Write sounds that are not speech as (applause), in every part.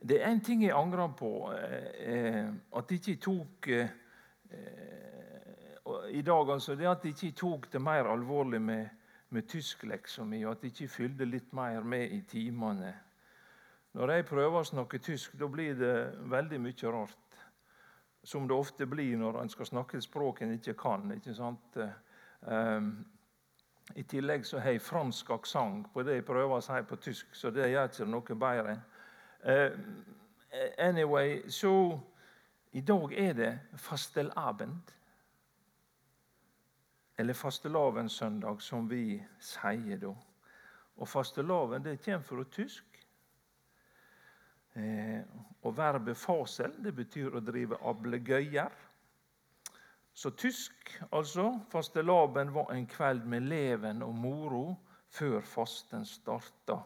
Det er én ting jeg angrer på. Eh, at jeg ikke tok eh, i dag, altså, det at jeg ikke tok det mer alvorlig med, med tyskleksa mi, og at jeg ikke fylte litt mer med i timene. Når jeg prøver å snakke tysk, da blir det veldig mye rart. Som det ofte blir når en skal snakke et språk en ikke kan. ikke sant? Um, I tillegg så har jeg fransk aksent på det jeg prøver å si på tysk, så det gjør ikke noe bedre. Uh, anyway, så i dag er det fastelabend. Eller fastelavnssøndag, som vi sier da. Og fastelavn det kommer fra tysk. Eh, og verbet 'fasel' det betyr å drive ablegøyer. Så tysk, altså. Fastelavn var en kveld med leven og moro før fasten starta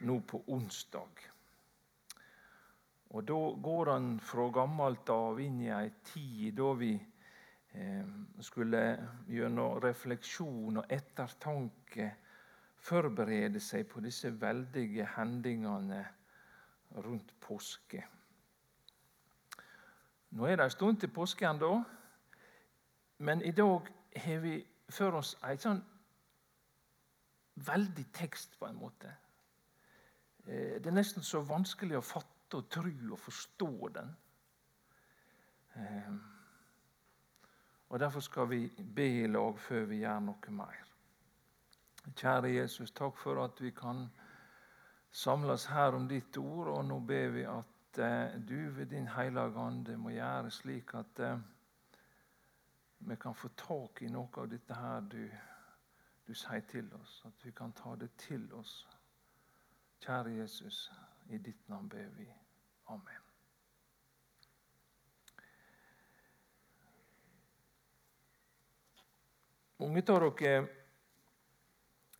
nå på onsdag. Og Da går han fra gammelt av inn i ei tid da vi eh, skulle gjennom refleksjon og ettertanke forberede seg på disse veldige hendingene rundt påske. Nå er det en stund til påske ennå, men i dag har vi for oss en sånn veldig tekst, på en måte. Eh, det er nesten så vanskelig å fatte fatte og tro og forstå den. Ehm, og Derfor skal vi be i lag før vi gjør noe mer. Kjære Jesus, takk for at vi kan samles her om ditt ord. Og nå ber vi at eh, du ved din Hellige Ande må gjøre slik at eh, vi kan få tak i noe av dette her du, du sier til oss. At vi kan ta det til oss. Kjære Jesus, i ditt navn ber vi. Amen. Mange av dere,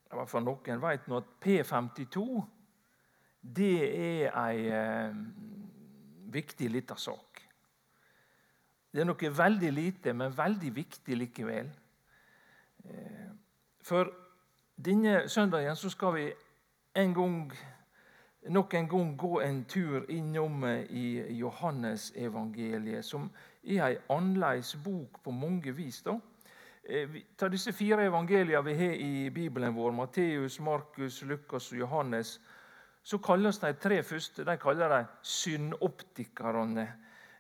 i hvert fall noen, vet nå at P52 det er ei eh, viktig lita sak. Det er noe veldig lite, men veldig viktig likevel. Eh, for denne søndagen så skal vi en gang nok en gang gå en tur innom eh, i Johannesevangeliet, som er ei annerledes bok på mange vis. da. Eh, ta disse fire evangeliene vi har i Bibelen vår, Matteus, Markus, Lukas og Johannes, så kalles de tre første de kaller de syndoptikerne.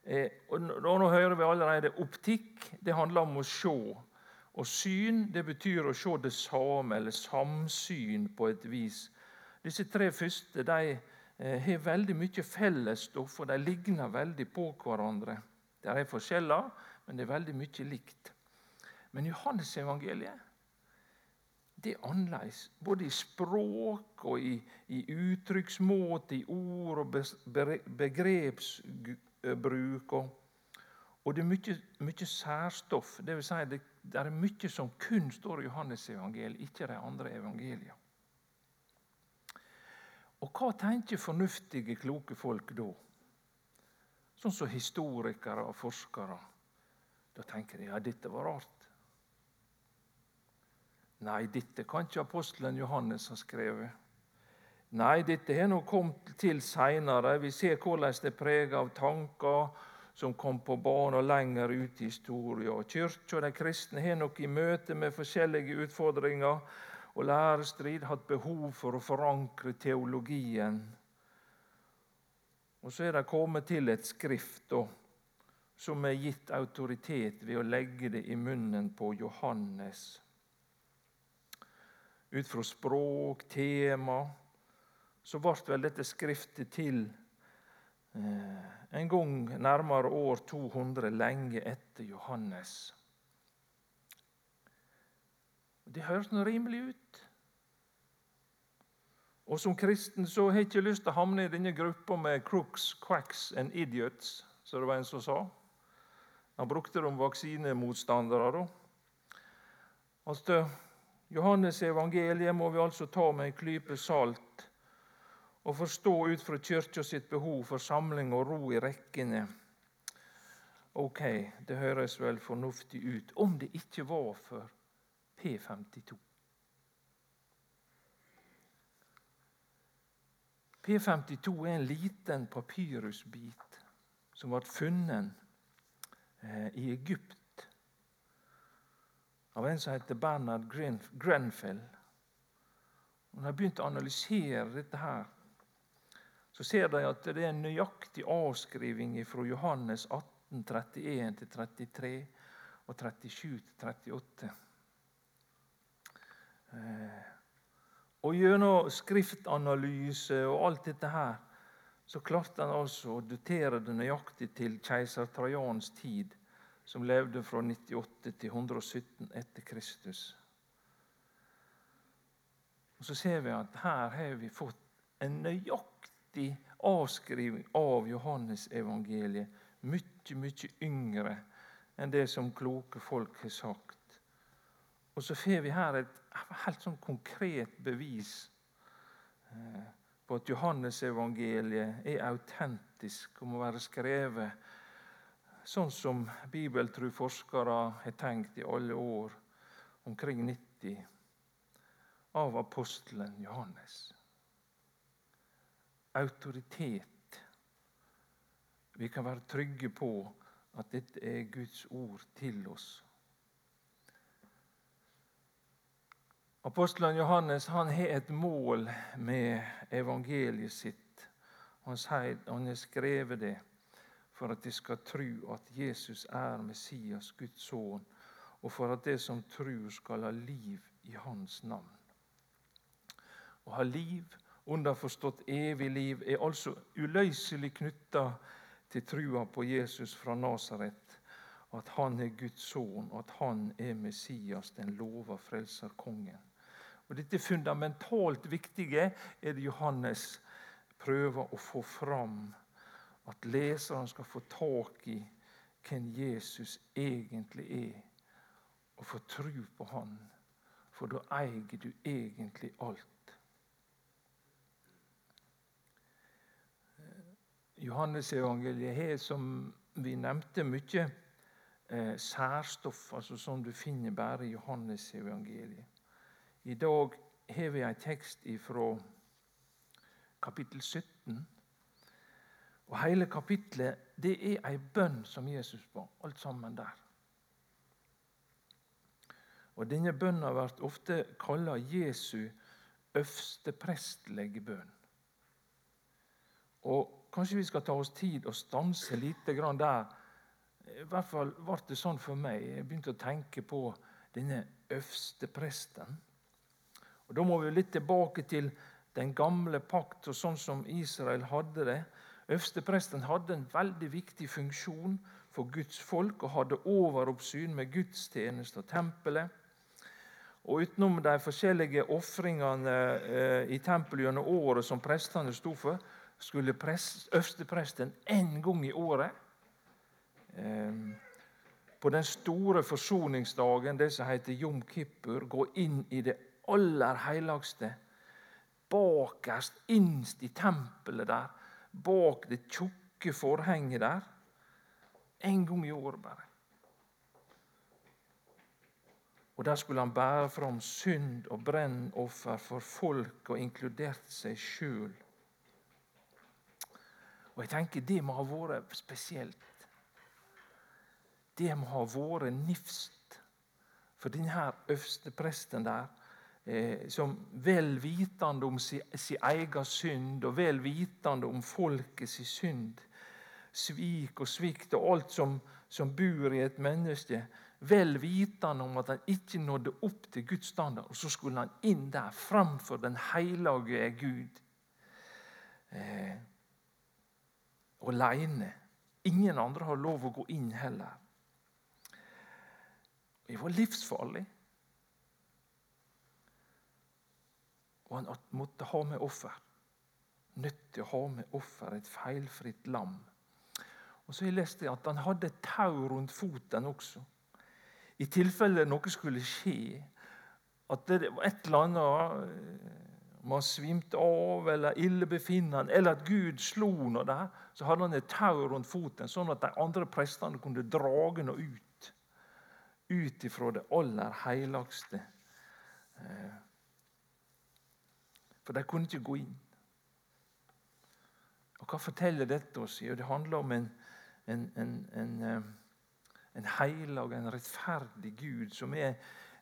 Eh, og nå hører vi allerede optikk. Det handler om å se. Og syn det betyr å se det samme, eller samsyn på et vis. Disse tre første de eh, har veldig mye fellesstoff, og de ligner veldig på hverandre. Det er forskjeller, men det er veldig mye likt. Men Johannes-evangeliet det er annerledes. Både i språk og i, i uttrykksmåte, i ord og begrepsbruk. Og, og det er mye, mye særstoff. Det, vil si det, det er mye som kun står i Johannes-evangeliet, ikke de andre evangeliene. Og hva tenker fornuftige, kloke folk da? Sånn som historikere og forskere. Da tenker de ja, dette var rart. Nei, dette kan ikke apostelen Johannes ha skrevet. Nei, dette har nå kommet til seinere. Vi ser hvordan det er preget av tanker som kom på banen lenger ut i historien. Kirka og de kristne har nok i møte med forskjellige utfordringer og lærestrid hatt behov for å forankre teologien. Og så er det kommet til et skrift da, som er gitt autoritet ved å legge det i munnen på Johannes. Ut fra språk, tema, så ble vel dette skriftet til eh, en gang nærmere år 200, lenge etter Johannes. Det høres noe rimelig ut. Og Som kristen så har jeg ikke lyst til å havne i denne gruppa med crooks, quacks and idiots, som det var en som sa. Han brukte det om vaksinemotstandere. da. Altså, Johannes evangeliet må vi altså ta med en klype salt og forstå ut fra kirka sitt behov for samling og ro i rekkene. Ok, det høres vel fornuftig ut, om det ikke var for P52. P52 er en liten papyrusbit som ble funnet eh, i Egypt av en som heter Bernard Grenfell. Når de begynte å analysere dette, her, så ser de at det er en nøyaktig avskriving fra Johannes 18, 31 33 og 37 38. Eh, og gjennom skriftanalyse og alt dette her, så klarte han altså å dotere det nøyaktig til keiser Trajans tid, som levde fra 98 til 117 etter Kristus. Og Så ser vi at her har vi fått en nøyaktig avskriving av Johannesevangeliet. Mye, mye yngre enn det som kloke folk har sagt. Og så får vi her et helt sånn konkret bevis eh, på at Johannesevangeliet er autentisk og må være skrevet sånn som bibeltruforskere har tenkt i alle år, omkring 90, av apostelen Johannes. Autoritet. Vi kan være trygge på at dette er Guds ord til oss. Apostelen Johannes han har et mål med evangeliet sitt. Han sier har skrevet det for at de skal tro at Jesus er Messias, Guds sønn, og for at de som tror, skal ha liv i Hans navn. Å ha liv, underforstått evig liv, er altså uløselig knytta til trua på Jesus fra Nasaret, at han er Guds sønn, at han er Messias, den lova frelserkongen. Og Dette fundamentalt viktige er det Johannes prøver å få fram. At leseren skal få tak i hvem Jesus egentlig er, og få tro på han. For da eier du egentlig alt. Johannesevangeliet har, som vi nevnte, mye eh, særstoff, altså som du finner bare i Johannesevangeliet. I dag har vi en tekst fra kapittel 17. Og Hele kapittelet det er en bønn som Jesus ba. Alt sammen der. Og Denne bønna blir ofte kalla Jesu øvste prestlige bønn. Og Kanskje vi skal ta oss tid og stanse litt der. I hvert fall ble det sånn for meg. Jeg begynte å tenke på denne øvste presten. Og Da må vi litt tilbake til den gamle pakt og sånn som Israel hadde det. Øverstepresten hadde en veldig viktig funksjon for Guds folk og hadde overoppsyn med gudstjeneste og tempelet. Og Utenom de forskjellige ofringene eh, i tempelet gjennom året som prestene sto for, skulle øverstepresten én gang i året eh, på den store forsoningsdagen, det som heter Jom Kippur, gå inn i det aller helligste. Bakerst, innst i tempelet der, bak det tjukke forhenget der. En gang i året bare. Og Der skulle han bære fram synd og brennoffer for folk, og inkludert seg sjøl. Og jeg tenker Det må ha vært spesielt. Det må ha vært nifst for denne øverste presten der eh, som vel vitende om sin, si egen synd og vel vitende om folket sin synd, svik og svikt og alt som, som bor i et menneske, vel vitende om at han ikke nådde opp til Guds standard, og så skulle han inn der framfor den hellige Gud. Eh, Aleine. Ingen andre har lov å gå inn heller. Det var livsfarlig. Og han måtte ha med offer. Nødt til å ha med offer, et feilfritt lam. Og så jeg lest at Han hadde tau rundt foten også. I tilfelle noe skulle skje, at det var et eller annet Om han svimte av eller illebefinnende, eller at Gud slo noe der, så hadde han et tau rundt foten, sånn at de andre prestene kunne drage noe ut. Ut ifra det aller helligste. Eh, for de kunne ikke gå inn. Og Hva forteller dette oss? Jo, det handler om en, en, en, en, eh, en heilag, en rettferdig Gud, som er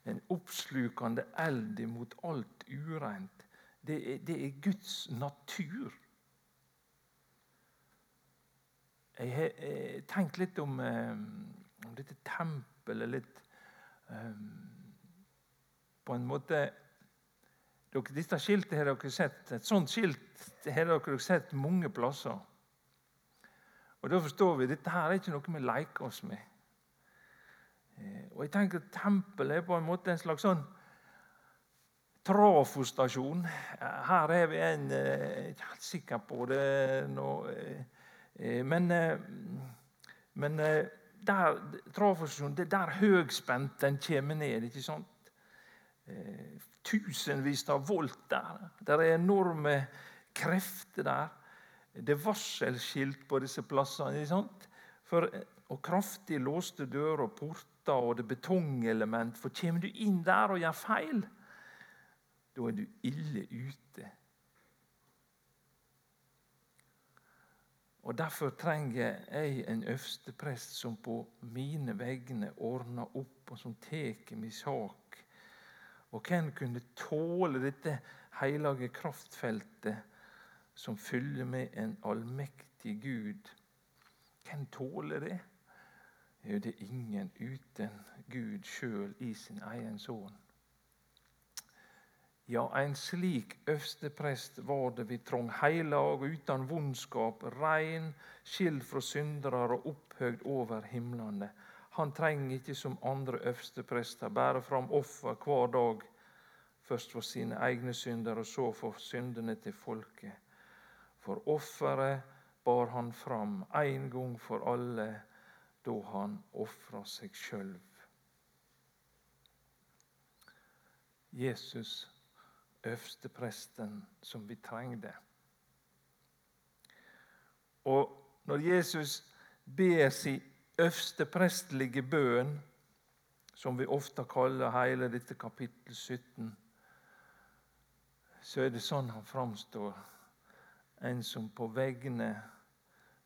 en oppslukende eld mot alt ureint. Det er, det er Guds natur. Jeg har tenkt litt om, eh, om dette tempelet litt um, På en måte Dette skiltet har dere sett. Et sånt skilt har dere sett mange plasser. Og Da forstår vi at dette her er ikke noe vi leker oss med. Eh, og jeg tenker at Tempelet er på en måte en slags sånn trafostasjon. Her er vi en Jeg er ikke helt sikker på det nå. Eh, men, eh, men der, trafostasjonen, det er der høgspenten kommer ned. ikke sant? Tusenvis av volt der. Det er enorme krefter der. Det er varselskilt på disse plassene. For, og kraftig låste dører og porter og det betongelement. For kommer du inn der og gjør feil, da er du ille ute. Og Derfor trenger jeg en øvsteprest som på mine vegne ordner opp, og som tar min sak. Og hvem kunne tåle dette hellige kraftfeltet som fyller med en allmektig Gud? Hvem tåler det? Jo, det er ingen uten Gud sjøl i sin egen sønn. Ja, en slik øversteprest var det vi trong, heilag og uten vondskap, rein, skild fra syndere og opphøyd over himlene. Han trenger ikke som andre øversteprester bære fram offer hver dag, først for sine egne synder og så for syndene til folket. For offeret bar han fram en gang for alle da han ofra seg sjøl. Jesus, øverstepresten som vi trengte. Og når Jesus ber sin øversteprestlige bønn, som vi ofte kaller hele dette kapittel 17, så er det sånn han framstår. En som på vegne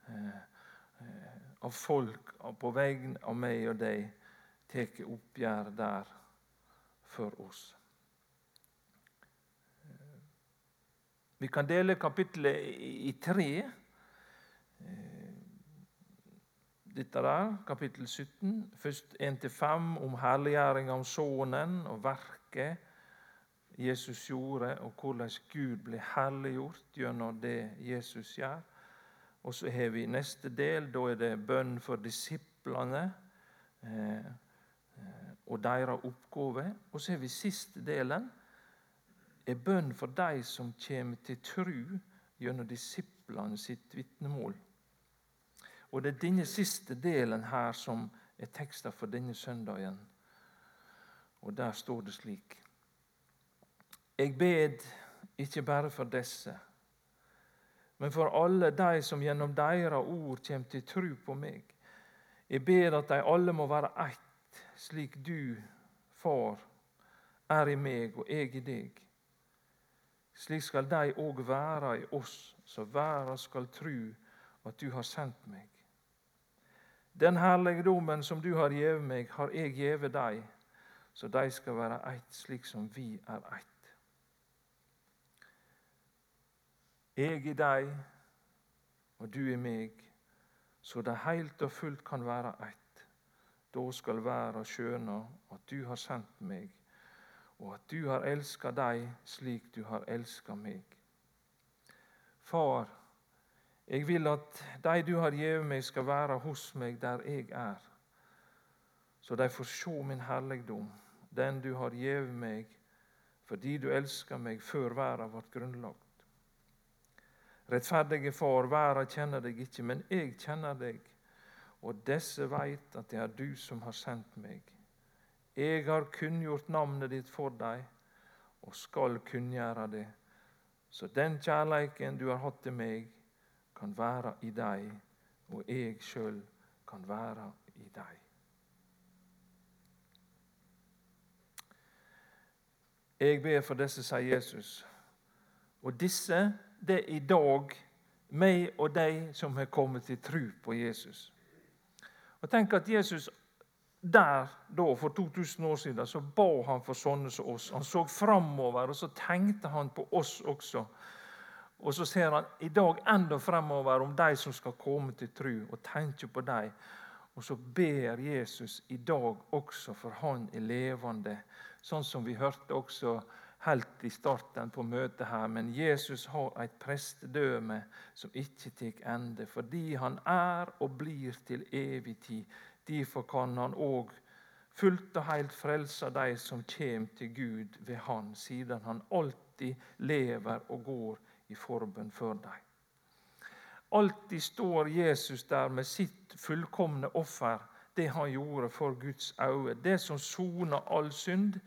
eh, av folk på vegne av meg og deg tar oppgjør der for oss. Vi kan dele kapittelet i tre. Dette der, kapittel 17. Først 1-5 om herliggjøringa av Sønnen og verket Jesus gjorde, og hvordan Gud blir herliggjort gjennom det Jesus gjør. Og så har vi neste del. Da er det bønn for disiplene eh, og deres oppgave. Og så har vi siste delen. er bønn for de som kommer til tru gjennom disiplene sitt vitnemål. Og Det er denne siste delen her som er teksta for denne søndagen. Og der står det slik Jeg bed ikke bare for disse men for alle de som gjennom deres ord kommer til tro på meg. Jeg ber at de alle må være ett, slik du, Far, er i meg og jeg i deg. Slik skal de òg være i oss, så verden skal tro at du har sendt meg. Den herligdommen som du har gitt meg, har jeg gitt dem, så de skal være ett, slik som vi er ett. Jeg i deg, og du i meg, så det helt og fullt kan være ett. Da skal verda skjøne at du har sendt meg, og at du har elska deg slik du har elska meg. Far, jeg vil at de du har gitt meg, skal være hos meg der jeg er, så de får se min herligdom, den du har gitt meg, fordi du elska meg før verda ble grunnlagt. Rettferdige Far, verden kjenner deg ikke, men jeg kjenner deg. Og disse veit at det er du som har sendt meg. Jeg har kunngjort navnet ditt for deg, og skal kunngjøre det. Så den kjærleiken du har hatt til meg, kan være i deg, og jeg sjøl kan være i deg. Jeg ber for disse, sier Jesus. Og disse det er i dag meg og deg som har kommet til tro på Jesus. Og Tenk at Jesus der da, for 2000 år siden så ba han for sånne som oss. Han så framover, og så tenkte han på oss også. Og så ser han i dag enda fremover om de som skal komme til tru, og tenker på dem. Og så ber Jesus i dag også for han er levende, sånn som vi hørte også helt i starten på møtet her. Men Jesus har et prestedømme som ikke tar ende, fordi han er og blir til evig tid. Derfor kan han òg fullt og helt frelse de som kommer til Gud ved Han, siden han alltid lever og går i forbønn for dem. Alltid står Jesus der med sitt fullkomne offer, det han gjorde for Guds øyne. Det som sona all synd,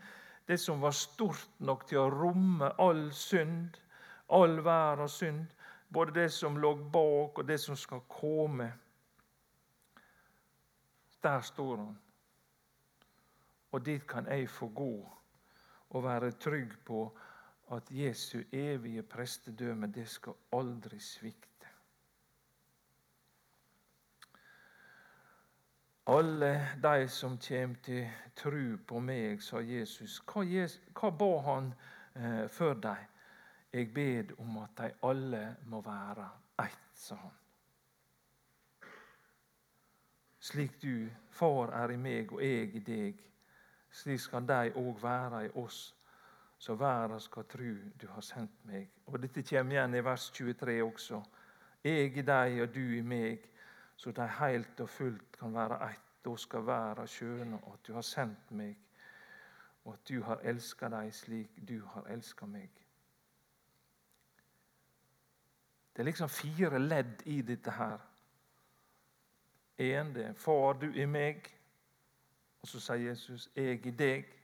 det som var stort nok til å romme all synd, all verdens synd, både det som lå bak, og det som skal komme. Der står han. Og dit kan jeg få gå og være trygg på at Jesu evige prestedømme, det skal aldri svikte. Alle de som kommer til tru på meg, sa Jesus. Hva, Jesus, hva ba han eh, for dem? Jeg bed om at de alle må være ett, sa han. Slik du, Far, er i meg og jeg i deg, slik skal de òg være i oss så verden skal tru du har sendt meg. Og Dette kommer igjen i vers 23 også. Jeg i deg og du i meg, så de helt og fullt kan være ett. Da skal verden skjønne at du har sendt meg, og at du har elska dem slik du har elska meg. Det er liksom fire ledd i dette her. En, det er Far, du i meg. Og så sier Jesus, jeg i deg.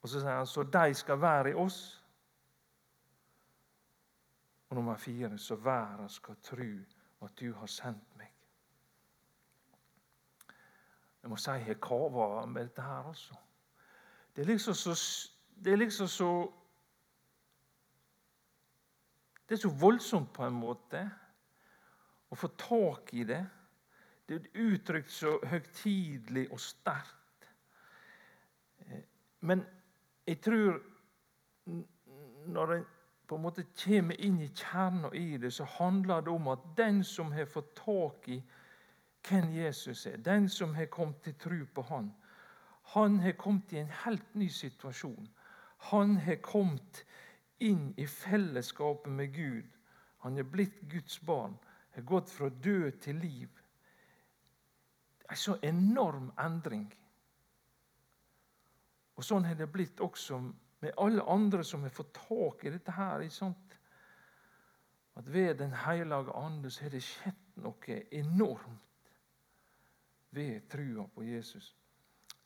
Og så sier han så de skal være i oss. Og nummer fire så verden skal tru at du har sendt meg. Jeg må si jeg kaver med dette her, altså. Det er liksom så Det er liksom så Det er så voldsomt på en måte å få tak i det. Det er uttrykt så høytidelig og sterkt. Eh, men jeg tror når en på en måte kommer inn i kjernen i det, så handler det om at den som har fått tak i hvem Jesus er, den som har kommet til tro på han, han har kommet i en helt ny situasjon. Han har kommet inn i fellesskapet med Gud. Han er blitt Guds barn, har gått fra død til liv. En så enorm endring. Og Sånn har det blitt også med alle andre som har fått tak i dette. her, At ved Den hellige ande så har det skjedd noe enormt ved trua på Jesus.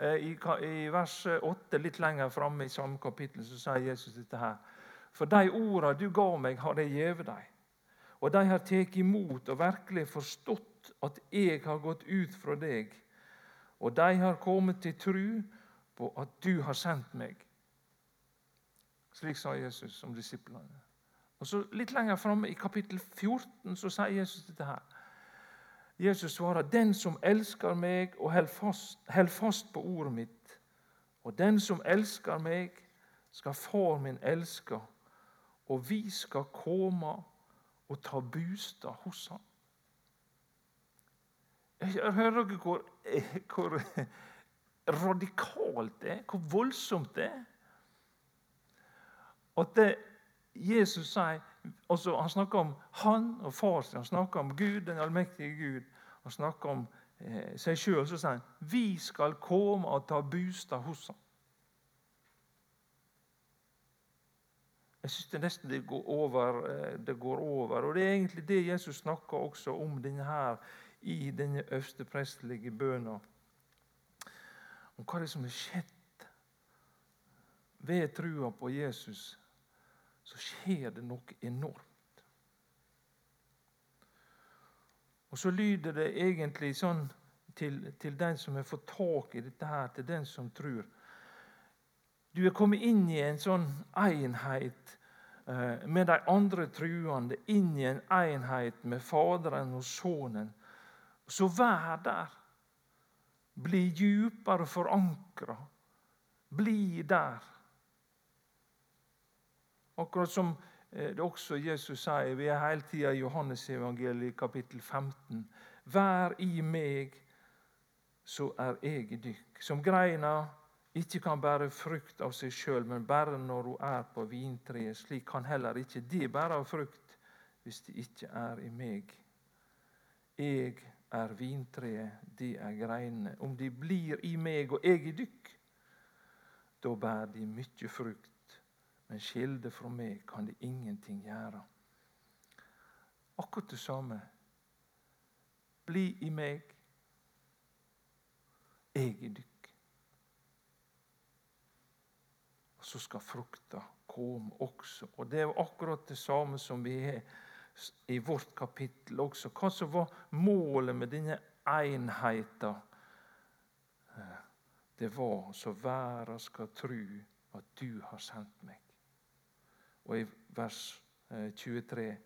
Eh, I, vers 8, litt lenger framme i samme kapittel, så sier Jesus dette her. For de orda du ga meg, har jeg gjeve deg. Og de har tatt imot og virkelig forstått at jeg har gått ut fra deg. Og de har kommet til tru på at du har sendt meg. Slik sa Jesus om disiplene. Og så Litt lenger framme i kapittel 14 så sier Jesus dette her. Jesus svarer, 'Den som elsker meg og holder fast, fast, på ordet mitt', 'og den som elsker meg, skal Far min elske', 'og vi skal komme og ta bostad hos ham'. Jeg hører dere hvor, hvor (laughs) radikalt det er, hvor voldsomt det er. At det Jesus sier også, Han snakker om han og far sin, han snakker om Gud, den allmektige Gud. Han snakker om eh, seg sjøl. Så sier han vi skal komme og ta bostad hos ham. Jeg syns det nesten det går, over, eh, det går over. Og det er egentlig det Jesus snakker også om denne her, i denne øversteprestelige bønna om hva det er som har skjedd. Ved trua på Jesus så skjer det noe enormt. Og så lyder det egentlig sånn til, til den som har fått tak i dette her, til den som tror. Du er kommet inn i en sånn enhet eh, med de andre truende inn i en enhet med Faderen og Sønnen. Så vær der. Bli djupere forankra. Bli der. Akkurat som eh, det også Jesus sier, vi er hele tida i Johannesevangeliet kapittel 15. Vær i meg, så er jeg i dykk. Som greina ikke kan bære frukt av seg sjøl, men bare når hun er på vintreet. Slik kan heller ikke de bære frukt hvis de ikke er i meg. Jeg er vintreet, de er greinene. Om de blir i meg og jeg i dykk, da bærer de mye frukt. Men skilde fra meg kan de ingenting gjøre. Akkurat det samme. Bli i meg, jeg i dykk. Og så skal frukta komme også. Og Det er akkurat det samme som vi har i vårt kapittel også. Hva som var målet med denne enheten? Det var så verden skal tru at du har sendt meg. Og i vers 23 eh,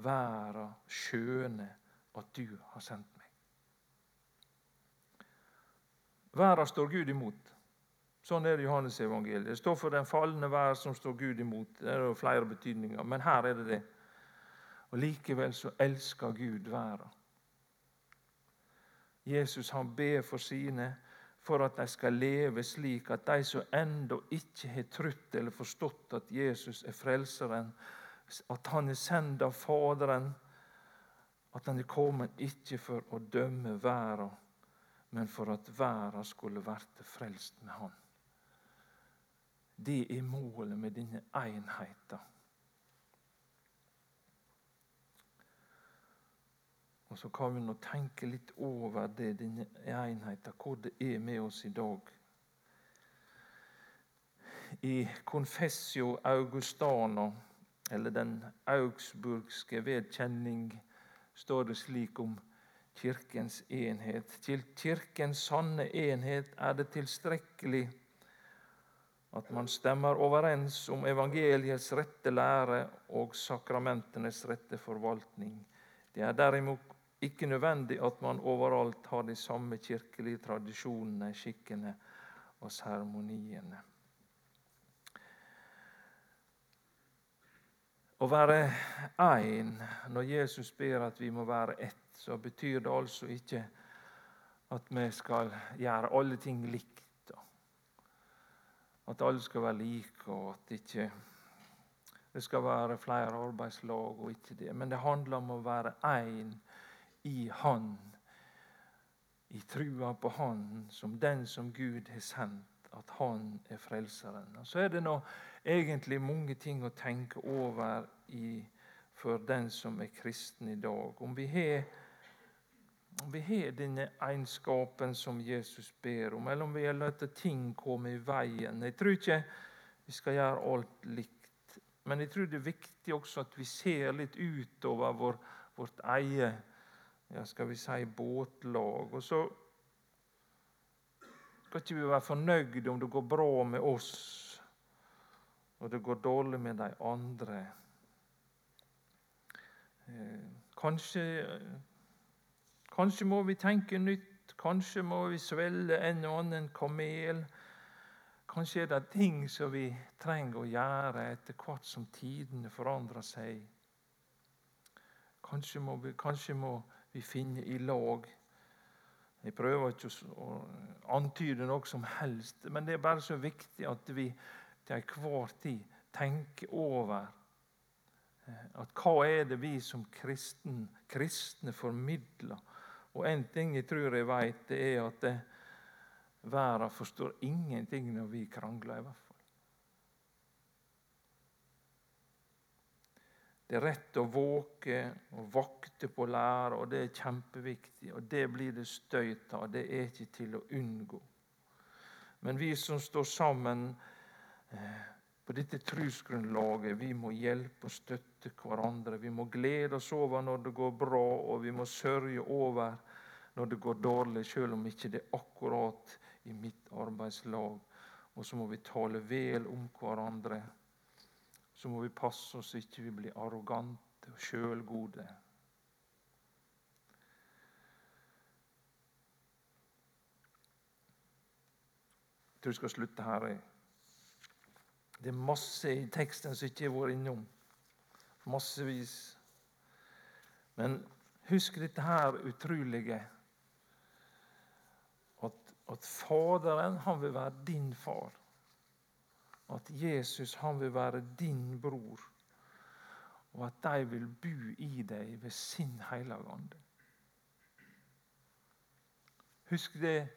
Verden skjønner at du har sendt meg. Verden står Gud imot. Sånn er det i Johannes evangeliet. Det står for den falne verden som står Gud imot. Det er jo flere betydninger, men her er det det. Og Likevel så elsker Gud verden. Jesus han ber for sine for at de skal leve slik at de som ennå ikke har trodd eller forstått at Jesus er frelseren, at han er sendt av Faderen, at han er kommet ikke for å dømme verden, men for at verden skulle bli frelst med han. Det er målet med denne enheten. Og Så kan vi nå tenke litt over det, denne enheten, hvor det er med oss i dag. I Confessio Augustana, eller den augsburgske vedkjenning, står det slik om Kirkens enhet. Til Kirkens sanne enhet er det tilstrekkelig at man stemmer overens om evangeliets rette lære og sakramentenes rette forvaltning. Det er derimot ikke nødvendig at man overalt har de samme kirkelige tradisjonene, skikkene og seremoniene. Å være én Når Jesus ber at vi må være ett, så betyr det altså ikke at vi skal gjøre alle ting likt at alle skal være like, og at ikke det skal være flere arbeidslag og ikke det. Men det handler om å være én i Han, i trua på Han som den som Gud har sendt, at Han er frelseren. Og Så er det nå egentlig mange ting å tenke over i, for den som er kristen i dag. Om vi har vi har denne egenskapen som Jesus ber om, eller om vi har latt ting komme i veien. Jeg tror ikke vi skal gjøre alt likt, men jeg tror det er viktig også at vi ser litt utover vår, vårt eget ja, skal vi si, båtlag. Og så skal ikke vi være fornøyde om det går bra med oss, og det går dårlig med de andre. Eh, kanskje Kanskje må vi tenke nytt. Kanskje må vi svelge en og annen kamel. Kanskje er det ting som vi trenger å gjøre etter hvert som tidene forandrer seg. Kanskje må vi, kanskje må vi finner i lag. Jeg prøver ikke å antyde noe som helst, men det er bare så viktig at vi til enhver tid tenker over eh, at hva er det vi som kristen, kristne formidler og en ting jeg tror jeg vet, det er at det, verden forstår ingenting når vi krangler, i hvert fall. Det er rett å våke og vakte på lære, og det er kjempeviktig. Og det blir det støyt av. Det er ikke til å unngå. Men vi som står sammen eh, på dette trosgrunnlaget, vi må hjelpe og støtte hverandre. Vi må glede oss over når det går bra, og vi må sørge over når det går dårlig, selv om ikke det er akkurat i mitt arbeidslag. Og så må vi tale vel om hverandre, så må vi passe oss så ikke vi blir arrogante og sjølgode. Jeg tror jeg skal slutte her. Det er masse i teksten som ikke har vært innom. Massevis. Men husk dette her utrolige. At, at Faderen, han vil være din far. At Jesus, han vil være din bror. Og at de vil bo i deg ved sin hellige ande. Husk det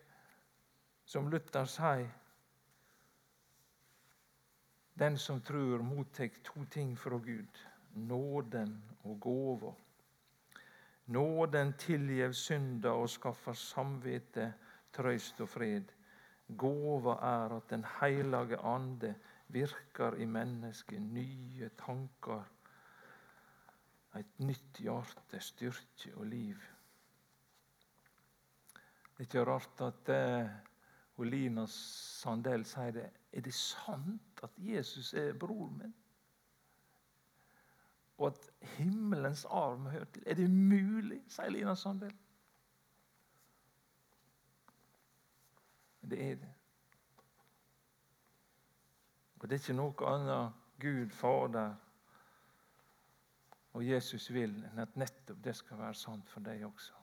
som Luther sier Den som tror, mottar to ting fra Gud nåden og gåva. Nåden tilgjev synder og skaffer samvittighet, trøyst og fred. Gåva er at Den hellige ande virker i mennesket nye tanker, et nytt hjerte, styrke og liv. Det er ikke rart at eh, Lina Sandell sier det. Er det sant at Jesus er bror min? Og at himmelens arm hører til? Er det mulig, sier Lina Sandell. Det er det. Og det er ikke noe annet Gud Fader og Jesus vil enn at nettopp det skal være sant for deg også.